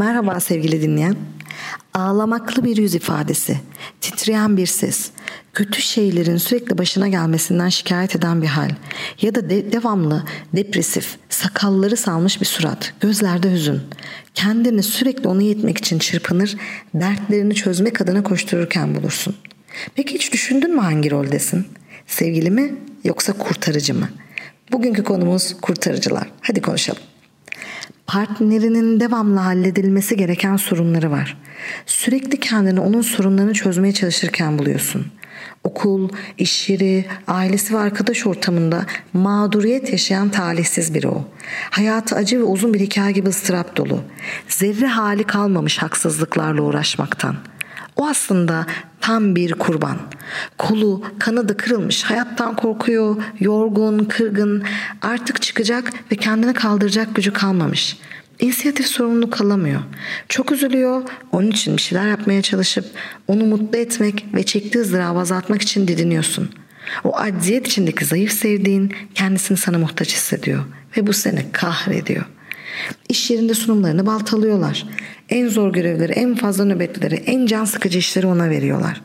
Merhaba sevgili dinleyen. Ağlamaklı bir yüz ifadesi, titreyen bir ses, kötü şeylerin sürekli başına gelmesinden şikayet eden bir hal ya da de- devamlı depresif, sakalları salmış bir surat, gözlerde hüzün. Kendini sürekli onu yetmek için çırpınır, dertlerini çözmek adına koştururken bulursun. Peki hiç düşündün mü hangi roldesin? Sevgili mi yoksa kurtarıcı mı? Bugünkü konumuz kurtarıcılar. Hadi konuşalım partnerinin devamlı halledilmesi gereken sorunları var. Sürekli kendini onun sorunlarını çözmeye çalışırken buluyorsun. Okul, iş yeri, ailesi ve arkadaş ortamında mağduriyet yaşayan talihsiz biri o. Hayatı acı ve uzun bir hikaye gibi ıstırap dolu. Zerre hali kalmamış haksızlıklarla uğraşmaktan. O aslında tam bir kurban. Kolu, kanadı kırılmış, hayattan korkuyor, yorgun, kırgın, artık çıkacak ve kendini kaldıracak gücü kalmamış. İnisiyatif sorumluluk alamıyor. Çok üzülüyor, onun için bir şeyler yapmaya çalışıp onu mutlu etmek ve çektiği ızdırabı azaltmak için didiniyorsun. O acziyet içindeki zayıf sevdiğin kendisini sana muhtaç hissediyor ve bu seni kahrediyor. İş yerinde sunumlarını baltalıyorlar. En zor görevleri, en fazla nöbetleri, en can sıkıcı işleri ona veriyorlar.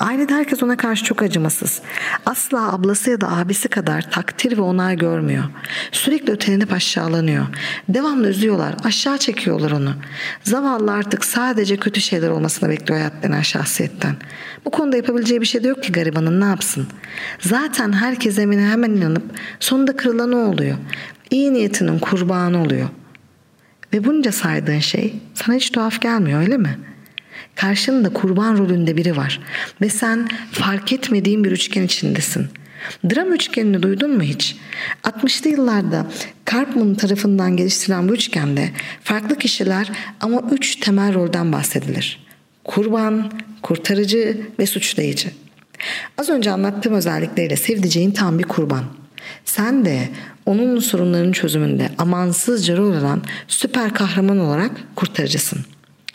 Ailede herkes ona karşı çok acımasız. Asla ablası ya da abisi kadar takdir ve onay görmüyor. Sürekli ötelenip aşağılanıyor. Devamlı üzüyorlar, aşağı çekiyorlar onu. Zavallı artık sadece kötü şeyler olmasını bekliyor hayat denen şahsiyetten. Bu konuda yapabileceği bir şey de yok ki garibanın ne yapsın? Zaten herkes emine hemen inanıp sonunda kırılan oluyor. İyi niyetinin kurbanı oluyor. Ve bunca saydığın şey sana hiç tuhaf gelmiyor öyle mi? Karşında kurban rolünde biri var ve sen fark etmediğin bir üçgen içindesin. Dram üçgenini duydun mu hiç? 60'lı yıllarda Karpman tarafından geliştirilen bu üçgende farklı kişiler ama üç temel rolden bahsedilir. Kurban, kurtarıcı ve suçlayıcı. Az önce anlattığım özellikleriyle sevdiceğin tam bir kurban. Sen de onun sorunlarının çözümünde amansızca rol alan süper kahraman olarak kurtarıcısın.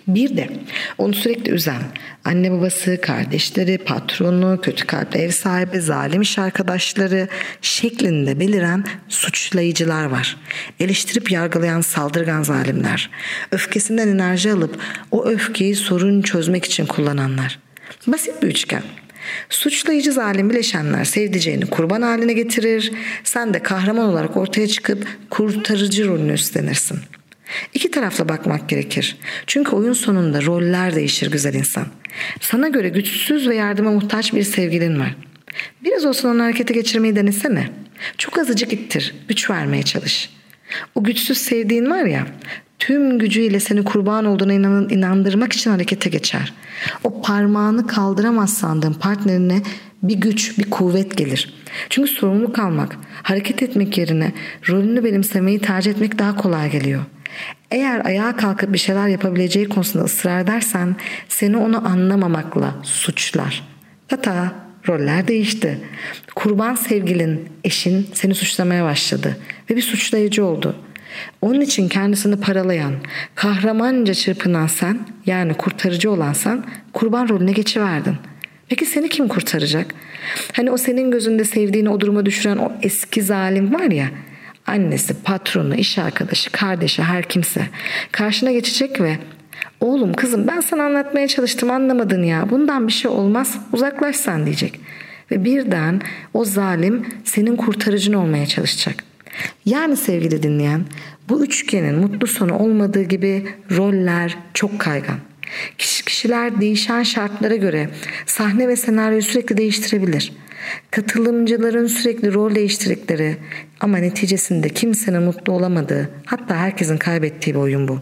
Bir de onu sürekli üzen anne babası, kardeşleri, patronu, kötü kalpli ev sahibi, zalim iş arkadaşları şeklinde beliren suçlayıcılar var. Eleştirip yargılayan saldırgan zalimler. Öfkesinden enerji alıp o öfkeyi sorun çözmek için kullananlar. Basit bir üçgen. Suçlayıcı zalim bileşenler sevdiceğini kurban haline getirir. Sen de kahraman olarak ortaya çıkıp kurtarıcı rolünü üstlenirsin. İki tarafla bakmak gerekir. Çünkü oyun sonunda roller değişir güzel insan. Sana göre güçsüz ve yardıma muhtaç bir sevgilin var. Biraz olsun onu harekete geçirmeyi denesene. Çok azıcık ittir, güç vermeye çalış. O güçsüz sevdiğin var ya, tüm gücüyle seni kurban olduğuna inandırmak için harekete geçer. O parmağını kaldıramaz sandığın partnerine bir güç, bir kuvvet gelir. Çünkü sorumluluk almak, hareket etmek yerine rolünü benimsemeyi tercih etmek daha kolay geliyor. Eğer ayağa kalkıp bir şeyler yapabileceği konusunda ısrar edersen seni onu anlamamakla suçlar. Tata roller değişti. Kurban sevgilin, eşin seni suçlamaya başladı ve bir suçlayıcı oldu. Onun için kendisini paralayan, kahramanca çırpınan sen yani kurtarıcı olan sen kurban rolüne geçiverdin. Peki seni kim kurtaracak? Hani o senin gözünde sevdiğini o duruma düşüren o eski zalim var ya annesi, patronu, iş arkadaşı, kardeşi her kimse karşına geçecek ve oğlum kızım ben sana anlatmaya çalıştım anlamadın ya bundan bir şey olmaz uzaklaş sen diyecek. Ve birden o zalim senin kurtarıcın olmaya çalışacak. Yani sevgili dinleyen bu üçgenin mutlu sonu olmadığı gibi roller çok kaygan. Kişiler değişen şartlara göre sahne ve senaryoyu sürekli değiştirebilir. Katılımcıların sürekli rol değiştirdikleri ama neticesinde kimsenin mutlu olamadığı hatta herkesin kaybettiği bir oyun bu.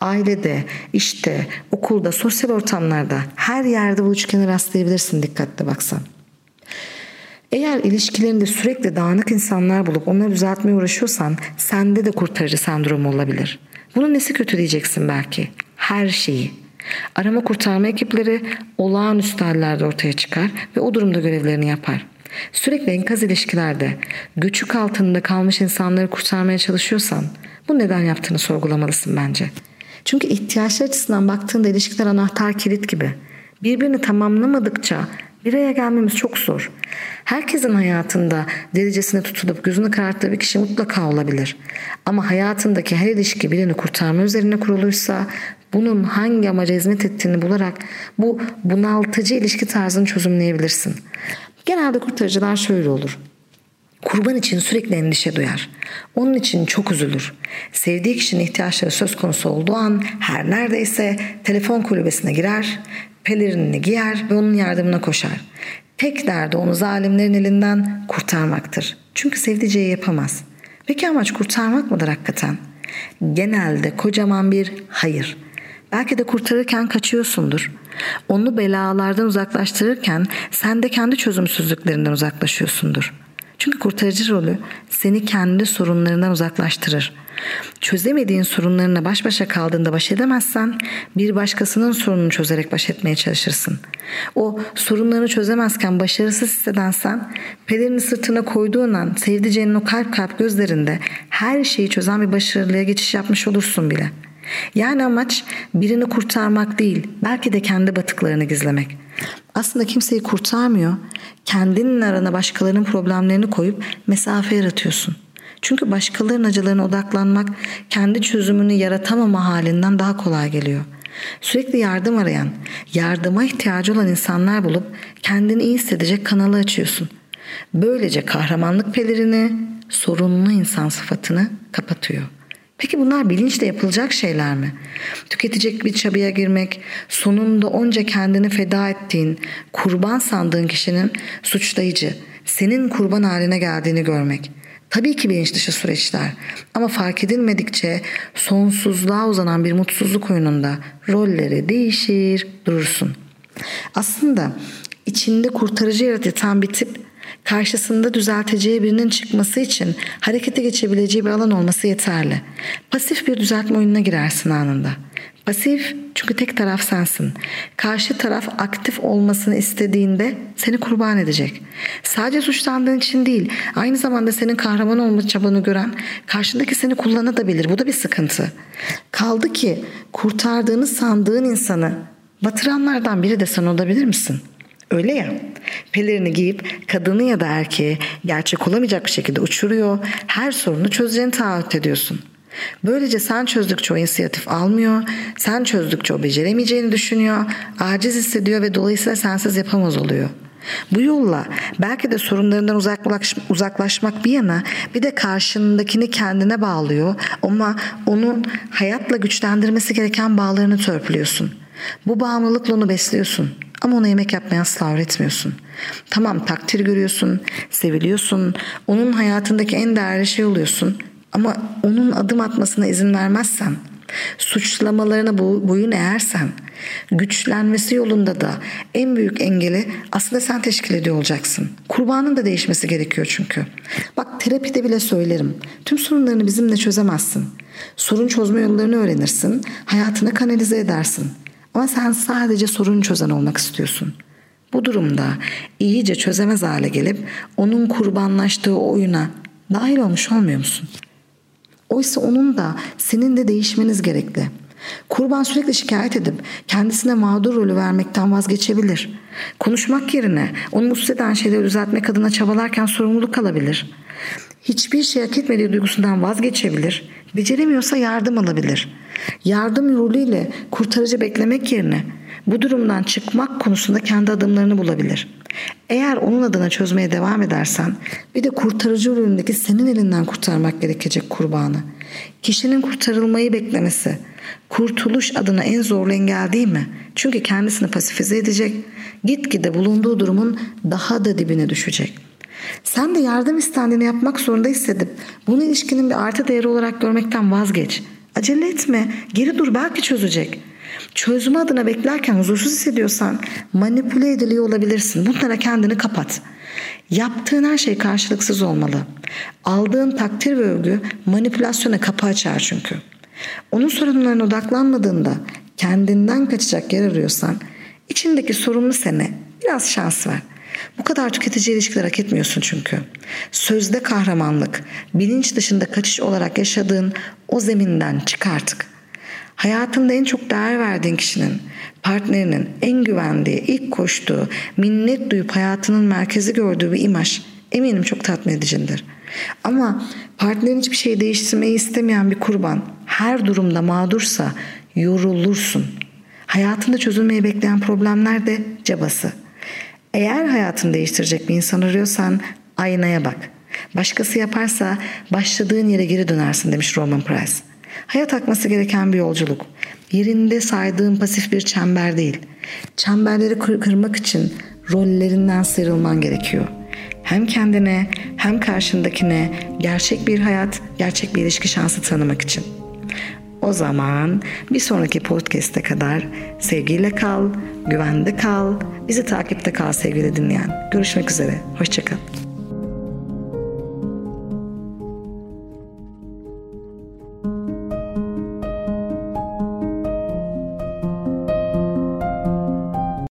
Ailede, işte, okulda, sosyal ortamlarda her yerde bu üçgeni rastlayabilirsin dikkatle baksan. Eğer ilişkilerinde sürekli dağınık insanlar bulup onları düzeltmeye uğraşıyorsan sende de kurtarıcı sendromu olabilir. Bunun nesi kötü diyeceksin belki. Her şeyi. Arama kurtarma ekipleri olağanüstü hallerde ortaya çıkar ve o durumda görevlerini yapar. Sürekli enkaz ilişkilerde göçük altında kalmış insanları kurtarmaya çalışıyorsan bu neden yaptığını sorgulamalısın bence. Çünkü ihtiyaçlar açısından baktığında ilişkiler anahtar kilit gibi. Birbirini tamamlamadıkça bir gelmemiz çok zor. Herkesin hayatında derecesine tutulup gözünü kararttığı bir kişi mutlaka olabilir. Ama hayatındaki her ilişki birini kurtarma üzerine kuruluysa bunun hangi amaca hizmet ettiğini bularak bu bunaltıcı ilişki tarzını çözümleyebilirsin. Genelde kurtarıcılar şöyle olur. Kurban için sürekli endişe duyar. Onun için çok üzülür. Sevdiği kişinin ihtiyaçları söz konusu olduğu an her neredeyse telefon kulübesine girer, pelerinini giyer ve onun yardımına koşar. Tek derdi onu zalimlerin elinden kurtarmaktır. Çünkü sevdiceği yapamaz. Peki amaç kurtarmak mıdır hakikaten? Genelde kocaman bir hayır. Belki de kurtarırken kaçıyorsundur. Onu belalardan uzaklaştırırken sen de kendi çözümsüzlüklerinden uzaklaşıyorsundur. Çünkü kurtarıcı rolü seni kendi sorunlarından uzaklaştırır. Çözemediğin sorunlarına baş başa kaldığında baş edemezsen bir başkasının sorununu çözerek baş etmeye çalışırsın. O sorunlarını çözemezken başarısız hisseden sen pelerini sırtına koyduğun an sevdiceğinin o kalp kalp gözlerinde her şeyi çözen bir başarılıya geçiş yapmış olursun bile. Yani amaç birini kurtarmak değil belki de kendi batıklarını gizlemek. Aslında kimseyi kurtarmıyor. Kendinin arana başkalarının problemlerini koyup mesafe yaratıyorsun. Çünkü başkalarının acılarına odaklanmak kendi çözümünü yaratamama halinden daha kolay geliyor. Sürekli yardım arayan, yardıma ihtiyacı olan insanlar bulup kendini iyi hissedecek kanalı açıyorsun. Böylece kahramanlık pelerini, sorunlu insan sıfatını kapatıyor. Peki bunlar bilinçle yapılacak şeyler mi? Tüketecek bir çabaya girmek, sonunda onca kendini feda ettiğin, kurban sandığın kişinin suçlayıcı, senin kurban haline geldiğini görmek. Tabii ki bilinç dışı süreçler ama fark edilmedikçe sonsuzluğa uzanan bir mutsuzluk oyununda rolleri değişir durursun. Aslında içinde kurtarıcı yaratan bir tip karşısında düzelteceği birinin çıkması için harekete geçebileceği bir alan olması yeterli. Pasif bir düzeltme oyununa girersin anında. Pasif çünkü tek taraf sensin. Karşı taraf aktif olmasını istediğinde seni kurban edecek. Sadece suçlandığın için değil, aynı zamanda senin kahraman olma çabanı gören karşındaki seni kullanabilir. Bu da bir sıkıntı. Kaldı ki kurtardığını sandığın insanı batıranlardan biri de sen olabilir misin?'' Öyle ya. Pelerini giyip kadını ya da erkeği gerçek olamayacak bir şekilde uçuruyor. Her sorunu çözeceğini taahhüt ediyorsun. Böylece sen çözdükçe o inisiyatif almıyor. Sen çözdükçe o beceremeyeceğini düşünüyor. Aciz hissediyor ve dolayısıyla sensiz yapamaz oluyor. Bu yolla belki de sorunlarından uzaklaş, uzaklaşmak bir yana bir de karşındakini kendine bağlıyor ama onun hayatla güçlendirmesi gereken bağlarını törpülüyorsun. Bu bağımlılıkla onu besliyorsun. Ama ona yemek yapmayı asla öğretmiyorsun. Tamam takdir görüyorsun, seviliyorsun, onun hayatındaki en değerli şey oluyorsun. Ama onun adım atmasına izin vermezsen, suçlamalarına boyun eğersen, güçlenmesi yolunda da en büyük engeli aslında sen teşkil ediyor olacaksın. Kurbanın da değişmesi gerekiyor çünkü. Bak terapide bile söylerim. Tüm sorunlarını bizimle çözemezsin. Sorun çözme yollarını öğrenirsin, hayatına kanalize edersin. Ama sen sadece sorun çözen olmak istiyorsun. Bu durumda iyice çözemez hale gelip onun kurbanlaştığı oyuna dahil olmuş olmuyor musun? Oysa onun da senin de değişmeniz gerekli. Kurban sürekli şikayet edip kendisine mağdur rolü vermekten vazgeçebilir. Konuşmak yerine onu mutsuz eden şeyleri düzeltmek adına çabalarken sorumluluk alabilir. Hiçbir şey hak etmediği duygusundan vazgeçebilir. Beceremiyorsa yardım alabilir. Yardım rolüyle kurtarıcı beklemek yerine bu durumdan çıkmak konusunda kendi adımlarını bulabilir. Eğer onun adına çözmeye devam edersen bir de kurtarıcı rolündeki senin elinden kurtarmak gerekecek kurbanı. Kişinin kurtarılmayı beklemesi kurtuluş adına en zorlu engel değil mi? Çünkü kendisini pasifize edecek, gitgide bulunduğu durumun daha da dibine düşecek. Sen de yardım istendiğini yapmak zorunda hissedip bunu ilişkinin bir artı değeri olarak görmekten vazgeç. Acele etme, geri dur belki çözecek. Çözümü adına beklerken huzursuz hissediyorsan manipüle ediliyor olabilirsin. Bunlara kendini kapat. Yaptığın her şey karşılıksız olmalı. Aldığın takdir ve övgü manipülasyona kapı açar çünkü. Onun sorunlarına odaklanmadığında kendinden kaçacak yer arıyorsan içindeki sorumlu sene biraz şans ver. Bu kadar tüketici ilişkiler hak etmiyorsun çünkü. Sözde kahramanlık, bilinç dışında kaçış olarak yaşadığın o zeminden çık artık. Hayatında en çok değer verdiğin kişinin, partnerinin en güvendiği, ilk koştuğu, minnet duyup hayatının merkezi gördüğü bir imaj eminim çok tatmin edicidir. Ama partnerin hiçbir şey değiştirmeyi istemeyen bir kurban her durumda mağdursa yorulursun. Hayatında çözülmeyi bekleyen problemler de cabası. Eğer hayatını değiştirecek bir insan arıyorsan aynaya bak. Başkası yaparsa başladığın yere geri dönersin demiş Roman Price. Hayat akması gereken bir yolculuk. Yerinde saydığın pasif bir çember değil. Çemberleri kır- kırmak için rollerinden sıyrılman gerekiyor. Hem kendine hem karşındakine gerçek bir hayat, gerçek bir ilişki şansı tanımak için. O zaman bir sonraki podcast'e kadar sevgiyle kal, güvende kal, bizi takipte kal sevgili dinleyen. Görüşmek üzere, hoşçakal.